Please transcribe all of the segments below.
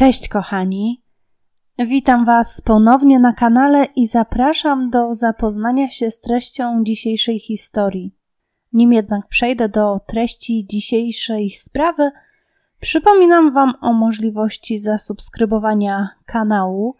Cześć kochani. Witam Was ponownie na kanale i zapraszam do zapoznania się z treścią dzisiejszej historii. Nim jednak przejdę do treści dzisiejszej sprawy, przypominam Wam o możliwości zasubskrybowania kanału,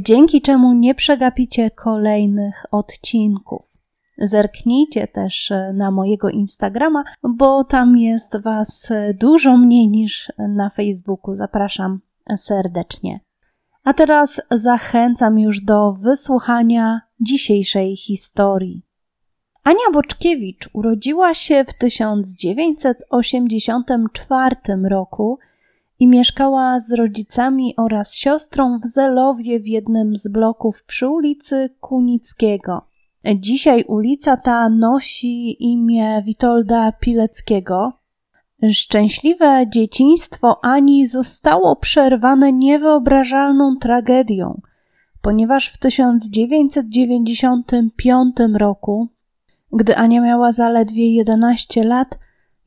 dzięki czemu nie przegapicie kolejnych odcinków. Zerknijcie też na mojego Instagrama, bo tam jest Was dużo mniej niż na Facebooku. Zapraszam serdecznie. A teraz zachęcam już do wysłuchania dzisiejszej historii. Ania Boczkiewicz urodziła się w 1984 roku i mieszkała z rodzicami oraz siostrą w Zelowie w jednym z bloków przy ulicy Kunickiego. Dzisiaj ulica ta nosi imię Witolda Pileckiego. Szczęśliwe dzieciństwo Ani zostało przerwane niewyobrażalną tragedią, ponieważ w 1995 roku, gdy Ania miała zaledwie 11 lat,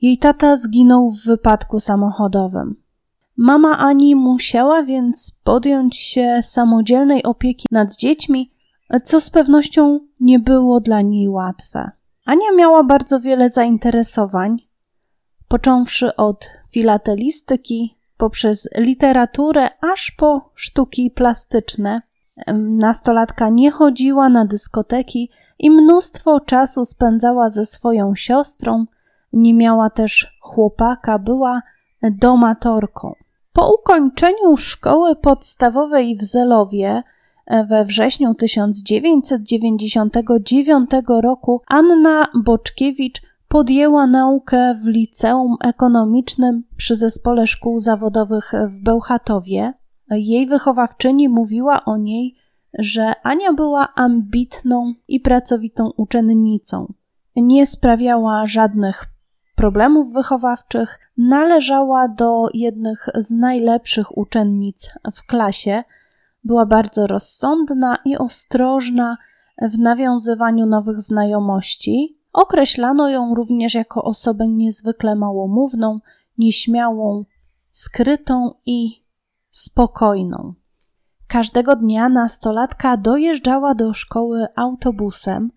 jej tata zginął w wypadku samochodowym. Mama Ani musiała więc podjąć się samodzielnej opieki nad dziećmi, co z pewnością nie było dla niej łatwe. Ania miała bardzo wiele zainteresowań, począwszy od filatelistyki, poprzez literaturę, aż po sztuki plastyczne. Nastolatka nie chodziła na dyskoteki i mnóstwo czasu spędzała ze swoją siostrą. Nie miała też chłopaka, była domatorką. Po ukończeniu szkoły podstawowej w Zelowie we wrześniu 1999 roku Anna Boczkiewicz podjęła naukę w liceum ekonomicznym przy Zespole Szkół Zawodowych w Bełchatowie. Jej wychowawczyni mówiła o niej, że Ania była ambitną i pracowitą uczennicą. Nie sprawiała żadnych problemów wychowawczych, należała do jednych z najlepszych uczennic w klasie, była bardzo rozsądna i ostrożna w nawiązywaniu nowych znajomości. Określano ją również jako osobę niezwykle małomówną, nieśmiałą, skrytą i spokojną. Każdego dnia nastolatka dojeżdżała do szkoły autobusem.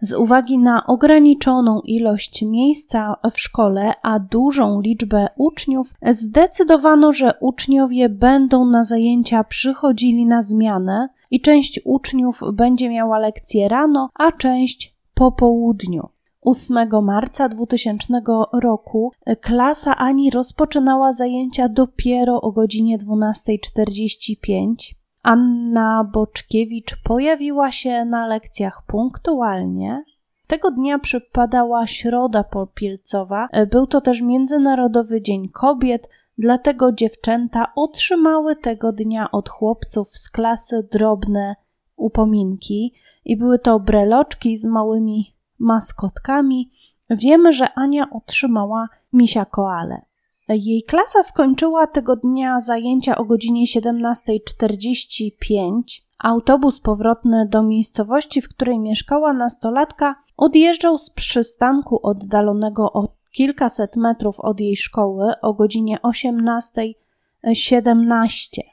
Z uwagi na ograniczoną ilość miejsca w szkole, a dużą liczbę uczniów, zdecydowano, że uczniowie będą na zajęcia przychodzili na zmianę i część uczniów będzie miała lekcje rano, a część po południu. 8 marca 2000 roku klasa Ani rozpoczynała zajęcia dopiero o godzinie 12.45. Anna Boczkiewicz pojawiła się na lekcjach punktualnie. Tego dnia przypadała środa popielcowa. Był to też Międzynarodowy Dzień Kobiet, dlatego dziewczęta otrzymały tego dnia od chłopców z klasy drobne upominki i były to breloczki z małymi maskotkami. Wiemy, że Ania otrzymała misia koale. Jej klasa skończyła tego dnia zajęcia o godzinie 17.45. Autobus powrotny do miejscowości, w której mieszkała nastolatka, odjeżdżał z przystanku oddalonego o kilkaset metrów od jej szkoły o godzinie 18.17.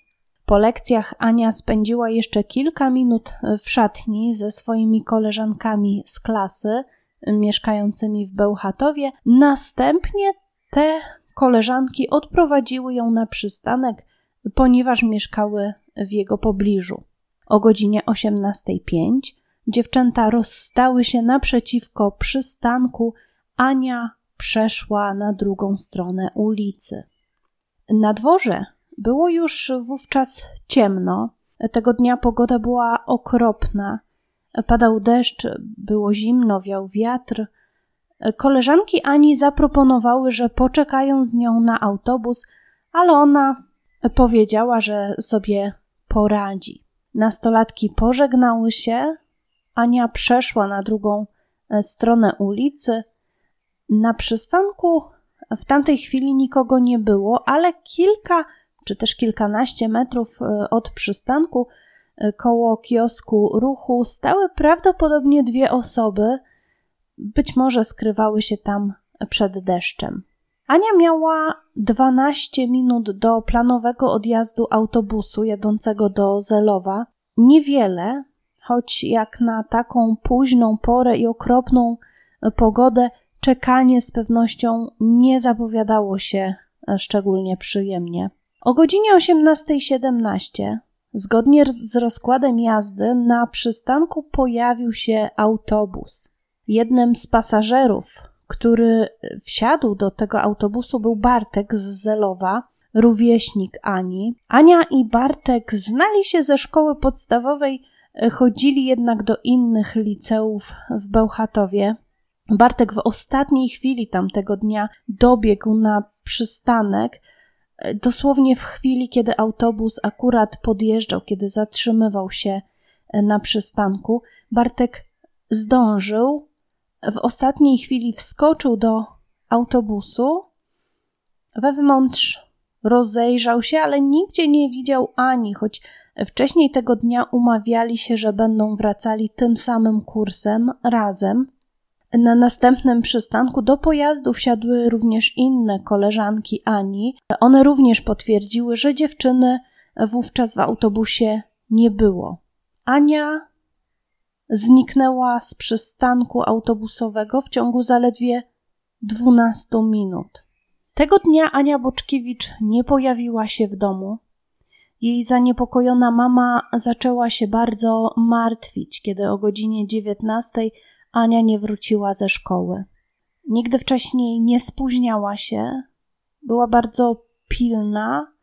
Po lekcjach Ania spędziła jeszcze kilka minut w szatni ze swoimi koleżankami z klasy mieszkającymi w Bełchatowie. Następnie te koleżanki odprowadziły ją na przystanek, ponieważ mieszkały w jego pobliżu. O godzinie 18.05 dziewczęta rozstały się naprzeciwko przystanku. Ania przeszła na drugą stronę ulicy. Na dworze było już wówczas ciemno. Tego dnia pogoda była okropna. Padał deszcz, było zimno, wiał wiatr. Koleżanki Ani zaproponowały, że poczekają z nią na autobus, ale ona powiedziała, że sobie poradzi. Nastolatki pożegnały się. Ania przeszła na drugą stronę ulicy. Na przystanku w tamtej chwili nikogo nie było, ale kilka czy też kilkanaście metrów e, od przystanku e, koło kiosku ruchu stały prawdopodobnie dwie osoby, być może skrywały się tam przed deszczem. Ania miała 12 minut do planowego odjazdu autobusu jadącego do Zelowa. Niewiele, choć jak na taką późną porę i okropną pogodę, czekanie z pewnością nie zapowiadało się szczególnie przyjemnie. O godzinie 18.17, zgodnie z rozkładem jazdy, na przystanku pojawił się autobus. Jednym z pasażerów, który wsiadł do tego autobusu, był Bartek z Zelowa, rówieśnik Ani. Ania i Bartek znali się ze szkoły podstawowej, chodzili jednak do innych liceów w Bełchatowie. Bartek w ostatniej chwili tamtego dnia dobiegł na przystanek, dosłownie w chwili, kiedy autobus akurat podjeżdżał, kiedy zatrzymywał się na przystanku. Bartek zdążył, w ostatniej chwili wskoczył do autobusu. Wewnątrz rozejrzał się, ale nigdzie nie widział Ani, choć wcześniej tego dnia umawiali się, że będą wracali tym samym kursem razem. Na następnym przystanku do pojazdu wsiadły również inne koleżanki Ani. One również potwierdziły, że dziewczyny wówczas w autobusie nie było. Ania zniknęła z przystanku autobusowego w ciągu zaledwie 12 minut. Tego dnia Ania Boczkiewicz nie pojawiła się w domu. Jej zaniepokojona mama zaczęła się bardzo martwić, kiedy o godzinie 19 Ania nie wróciła ze szkoły. Nigdy wcześniej nie spóźniała się, była bardzo pilna,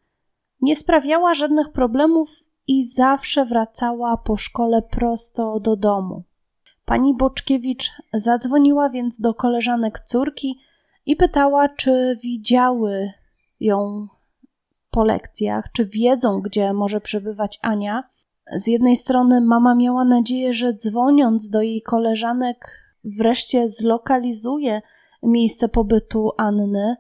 nie sprawiała żadnych problemów i zawsze wracała po szkole prosto do domu. Pani Boczkiewicz zadzwoniła więc do koleżanek córki i pytała, czy widziały ją po lekcjach, czy wiedzą, gdzie może przebywać Ania. Z jednej strony mama miała nadzieję, że dzwoniąc do jej koleżanek wreszcie zlokalizuje miejsce pobytu Anny.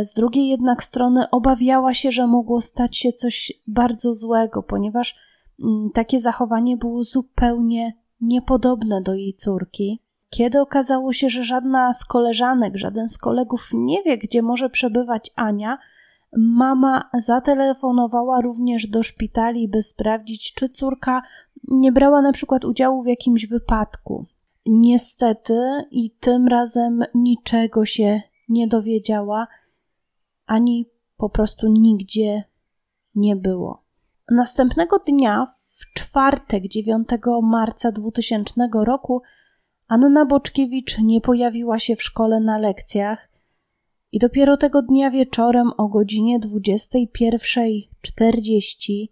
Z drugiej jednak strony obawiała się, że mogło stać się coś bardzo złego, ponieważ mm, takie zachowanie było zupełnie niepodobne do jej córki. Kiedy okazało się, że żadna z koleżanek, żaden z kolegów nie wie, gdzie może przebywać Ania, Mama zatelefonowała również do szpitali, by sprawdzić, czy córka nie brała na przykład udziału w jakimś wypadku. Niestety i tym razem niczego się nie dowiedziała, ani po prostu nigdzie nie było. Następnego dnia, w czwartek 9 marca 2000 roku, Anna Boczkiewicz nie pojawiła się w szkole na lekcjach i dopiero tego dnia wieczorem o godzinie 21.40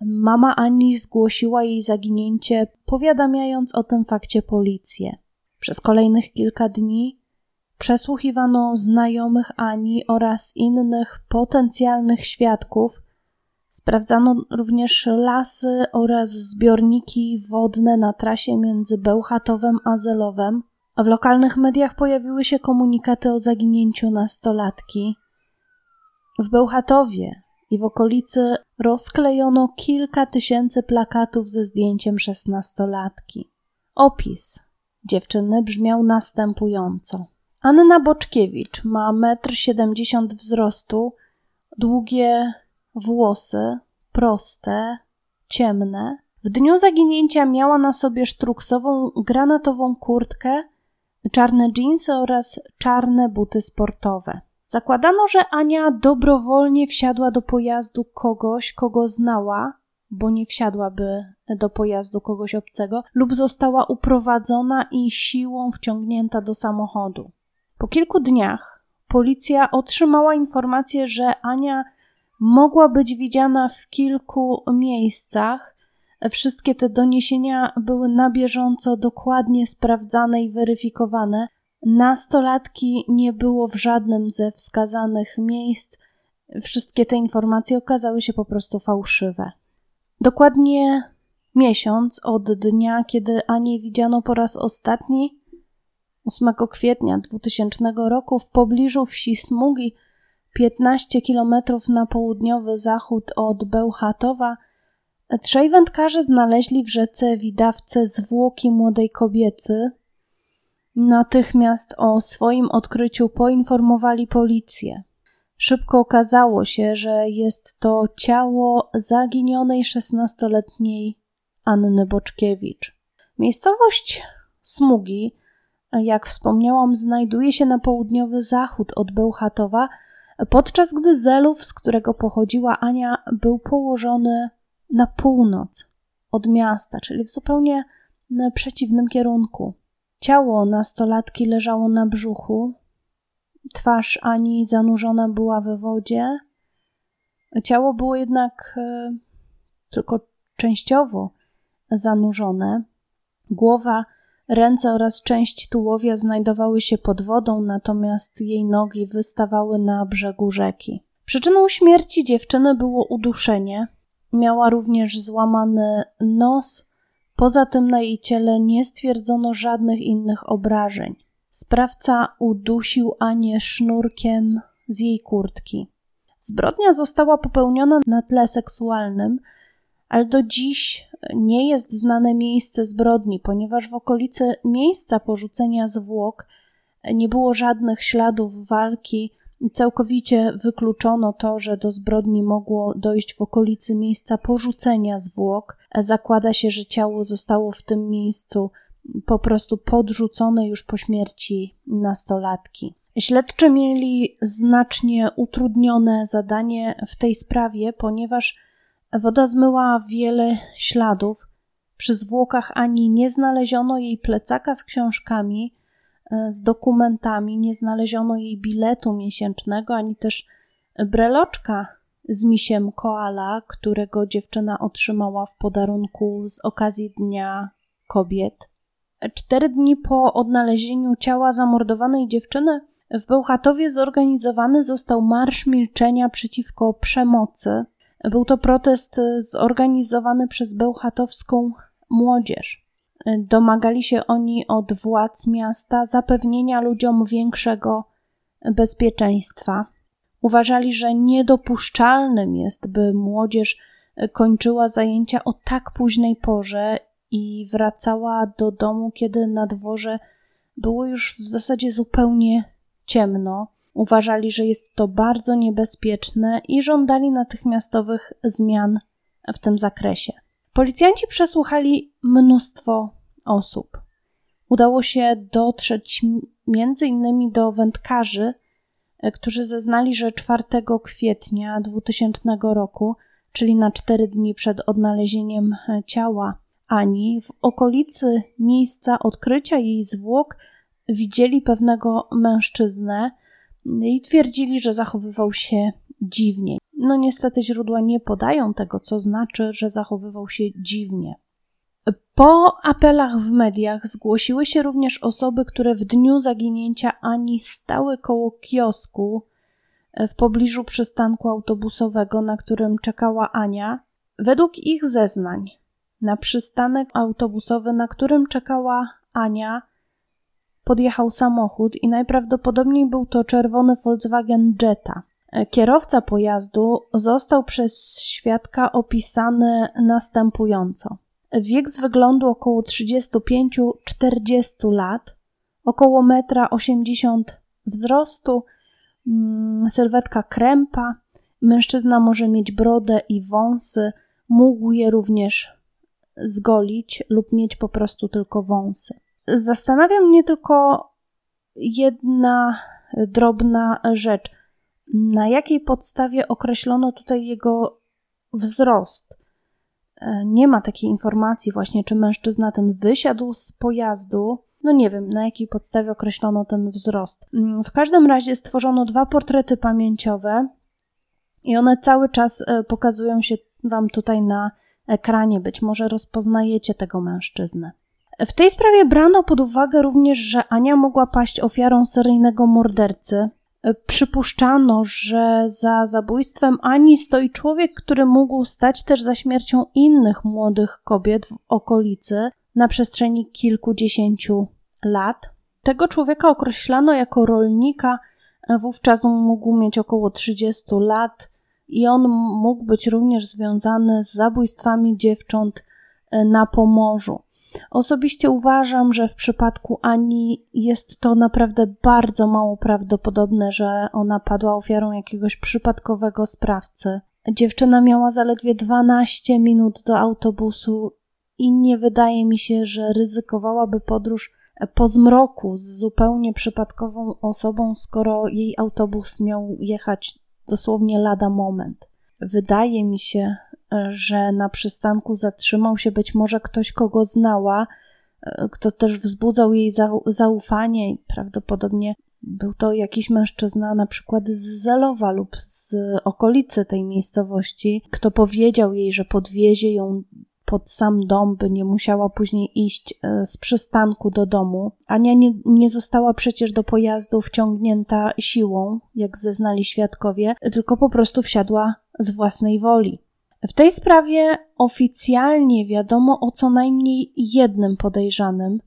mama Ani zgłosiła jej zaginięcie, powiadamiając o tym fakcie policję. Przez kolejnych kilka dni przesłuchiwano znajomych Ani oraz innych potencjalnych świadków. Sprawdzano również lasy oraz zbiorniki wodne na trasie między Bełchatowem a Zelowem. W lokalnych mediach pojawiły się komunikaty o zaginięciu nastolatki. W Bełchatowie i w okolicy rozklejono kilka tysięcy plakatów ze zdjęciem szesnastolatki. Opis dziewczyny brzmiał następująco. Anna Boczkiewicz ma 1,70 m wzrostu, długie włosy, proste, ciemne. W dniu zaginięcia miała na sobie sztruksową granatową kurtkę czarne dżinsy oraz czarne buty sportowe. Zakładano, że Ania dobrowolnie wsiadła do pojazdu kogoś, kogo znała, bo nie wsiadłaby do pojazdu kogoś obcego, lub została uprowadzona i siłą wciągnięta do samochodu. Po kilku dniach policja otrzymała informację, że Ania mogła być widziana w kilku miejscach, Wszystkie te doniesienia były na bieżąco dokładnie sprawdzane i weryfikowane. Nastolatki nie było w żadnym ze wskazanych miejsc. Wszystkie te informacje okazały się po prostu fałszywe. Dokładnie miesiąc od dnia, kiedy Anię widziano po raz ostatni, 8 kwietnia 2000 roku, w pobliżu wsi Smugi, 15 km na południowy zachód od Bełchatowa, Trzej wędkarze znaleźli w rzece widawce zwłoki młodej kobiety. natychmiast o swoim odkryciu poinformowali policję. Szybko okazało się, że jest to ciało zaginionej szesnastoletniej Anny Boczkiewicz. Miejscowość Smugi, jak wspomniałam, znajduje się na południowy zachód od Bełchatowa, podczas gdy Zelów, z którego pochodziła Ania, był położony na północ od miasta, czyli w zupełnie przeciwnym kierunku. Ciało nastolatki leżało na brzuchu, twarz Ani zanurzona była we wodzie. Ciało było jednak e, tylko częściowo zanurzone. Głowa, ręce oraz część tułowia znajdowały się pod wodą, natomiast jej nogi wystawały na brzegu rzeki. Przyczyną śmierci dziewczyny było uduszenie. Miała również złamany nos. Poza tym na jej ciele nie stwierdzono żadnych innych obrażeń. Sprawca udusił Anię sznurkiem z jej kurtki. Zbrodnia została popełniona na tle seksualnym, ale do dziś nie jest znane miejsce zbrodni, ponieważ w okolicy miejsca porzucenia zwłok nie było żadnych śladów walki. Całkowicie wykluczono to, że do zbrodni mogło dojść w okolicy miejsca porzucenia zwłok. Zakłada się, że ciało zostało w tym miejscu po prostu podrzucone już po śmierci nastolatki. Śledczy mieli znacznie utrudnione zadanie w tej sprawie, ponieważ woda zmyła wiele śladów. Przy zwłokach ani nie znaleziono jej plecaka z książkami, z dokumentami, nie znaleziono jej biletu miesięcznego, ani też breloczka z misiem koala, którego dziewczyna otrzymała w podarunku z okazji Dnia Kobiet. Cztery dni po odnalezieniu ciała zamordowanej dziewczyny w Bełchatowie zorganizowany został Marsz Milczenia przeciwko przemocy. Był to protest zorganizowany przez bełchatowską młodzież. Domagali się oni od władz miasta zapewnienia ludziom większego bezpieczeństwa. Uważali, że niedopuszczalnym jest, by młodzież kończyła zajęcia o tak późnej porze i wracała do domu, kiedy na dworze było już w zasadzie zupełnie ciemno. Uważali, że jest to bardzo niebezpieczne i żądali natychmiastowych zmian w tym zakresie. Policjanci przesłuchali mnóstwo osób. Udało się dotrzeć między innymi do wędkarzy, którzy zeznali, że 4 kwietnia 2000 roku, czyli na 4 dni przed odnalezieniem ciała ani w okolicy miejsca odkrycia jej zwłok widzieli pewnego mężczyznę i twierdzili, że zachowywał się dziwnie. No niestety źródła nie podają tego, co znaczy, że zachowywał się dziwnie. Po apelach w mediach zgłosiły się również osoby, które w dniu zaginięcia Ani stały koło kiosku w pobliżu przystanku autobusowego, na którym czekała Ania. Według ich zeznań na przystanek autobusowy, na którym czekała Ania, podjechał samochód i najprawdopodobniej był to czerwony Volkswagen Jetta. Kierowca pojazdu został przez świadka opisany następująco. Wiek z wyglądu około 35-40 lat, około 1,80 m wzrostu, mm, sylwetka krępa. Mężczyzna może mieć brodę i wąsy, mógł je również zgolić lub mieć po prostu tylko wąsy. Zastanawia mnie tylko jedna drobna rzecz. Na jakiej podstawie określono tutaj jego wzrost? E, nie ma takiej informacji, właśnie, czy mężczyzna ten wysiadł z pojazdu. No nie wiem, na jakiej podstawie określono ten wzrost. Mm, w każdym razie stworzono dwa portrety pamięciowe i one cały czas e, pokazują się Wam tutaj na ekranie. Być może rozpoznajecie tego mężczyznę. W tej sprawie brano pod uwagę również, że Ania mogła paść ofiarą seryjnego mordercy. Przypuszczano, że za zabójstwem Ani stoi człowiek, który mógł stać też za śmiercią innych młodych kobiet w okolicy na przestrzeni kilkudziesięciu lat. Tego człowieka określano jako rolnika, wówczas mógł mieć około 30 lat i on mógł być również związany z zabójstwami dziewcząt e, na Pomorzu. Osobiście uważam, że w przypadku Ani jest to naprawdę bardzo mało prawdopodobne, że ona padła ofiarą jakiegoś przypadkowego sprawcy. Dziewczyna miała zaledwie 12 minut do autobusu i nie wydaje mi się, że ryzykowałaby podróż po zmroku z zupełnie przypadkową osobą, skoro jej autobus miał jechać dosłownie lada moment. Wydaje mi się, że na przystanku zatrzymał się być może ktoś, kogo znała, kto też wzbudzał jej zaufanie i prawdopodobnie był to jakiś mężczyzna, na przykład z Zelowa lub z okolicy tej miejscowości, kto powiedział jej, że podwiezie ją pod sam dom, by nie musiała później iść e, z przystanku do domu. Ania nie, nie została przecież do pojazdu wciągnięta siłą, jak zeznali świadkowie, tylko po prostu wsiadła z własnej woli. W tej sprawie oficjalnie wiadomo o co najmniej jednym podejrzanym.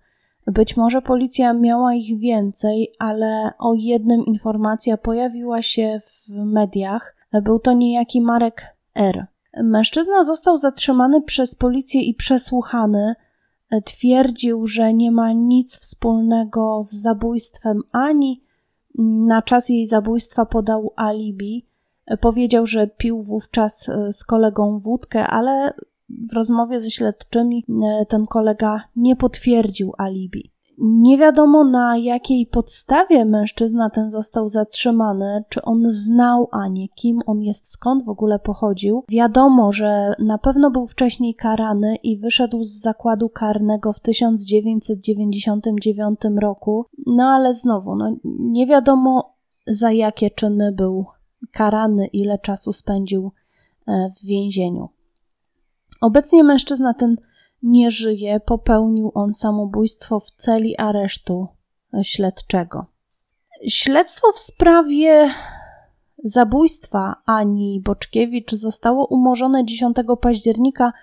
Być może policja miała ich więcej, ale o jednym informacja pojawiła się w mediach. Był to niejaki Marek R. Mężczyzna został zatrzymany przez policję i przesłuchany. Twierdził, że nie ma nic wspólnego z zabójstwem ani na czas jej zabójstwa podał alibi. Powiedział, że pił wówczas e, z kolegą wódkę, ale w rozmowie ze śledczymi e, ten kolega nie potwierdził alibi. Nie wiadomo na jakiej podstawie mężczyzna ten został zatrzymany, czy on znał Anię, kim on jest, skąd w ogóle pochodził. Wiadomo, że na pewno był wcześniej karany i wyszedł z zakładu karnego w 1999 roku, no ale znowu, no, nie wiadomo za jakie czyny był karany, ile czasu spędził e, w więzieniu. Obecnie mężczyzna ten nie żyje, popełnił on samobójstwo w celi aresztu śledczego. Śledztwo w sprawie zabójstwa Ani Boczkiewicz zostało umorzone 10 października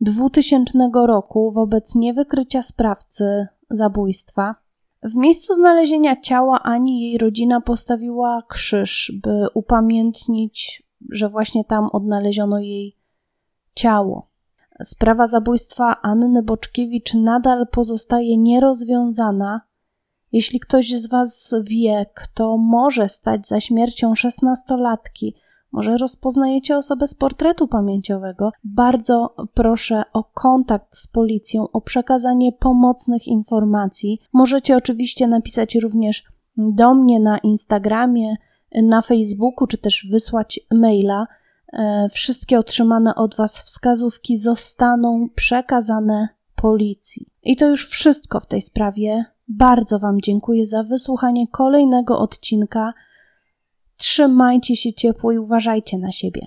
2000 roku wobec niewykrycia sprawcy zabójstwa. W miejscu znalezienia ciała Ani jej rodzina postawiła krzyż, by upamiętnić, że właśnie tam odnaleziono jej ciało. Sprawa zabójstwa Anny Boczkiewicz nadal pozostaje nierozwiązana. Jeśli ktoś z Was wie, kto może stać za śmiercią szesnastolatki, może rozpoznajecie osobę z portretu pamięciowego, bardzo proszę o kontakt z policją, o przekazanie pomocnych informacji. Możecie oczywiście napisać również do mnie na Instagramie, na Facebooku, czy też wysłać maila. E, wszystkie otrzymane od Was wskazówki zostaną przekazane policji. I to już wszystko w tej sprawie. Bardzo Wam dziękuję za wysłuchanie kolejnego odcinka. Trzymajcie się ciepło i uważajcie na siebie.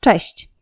Cześć!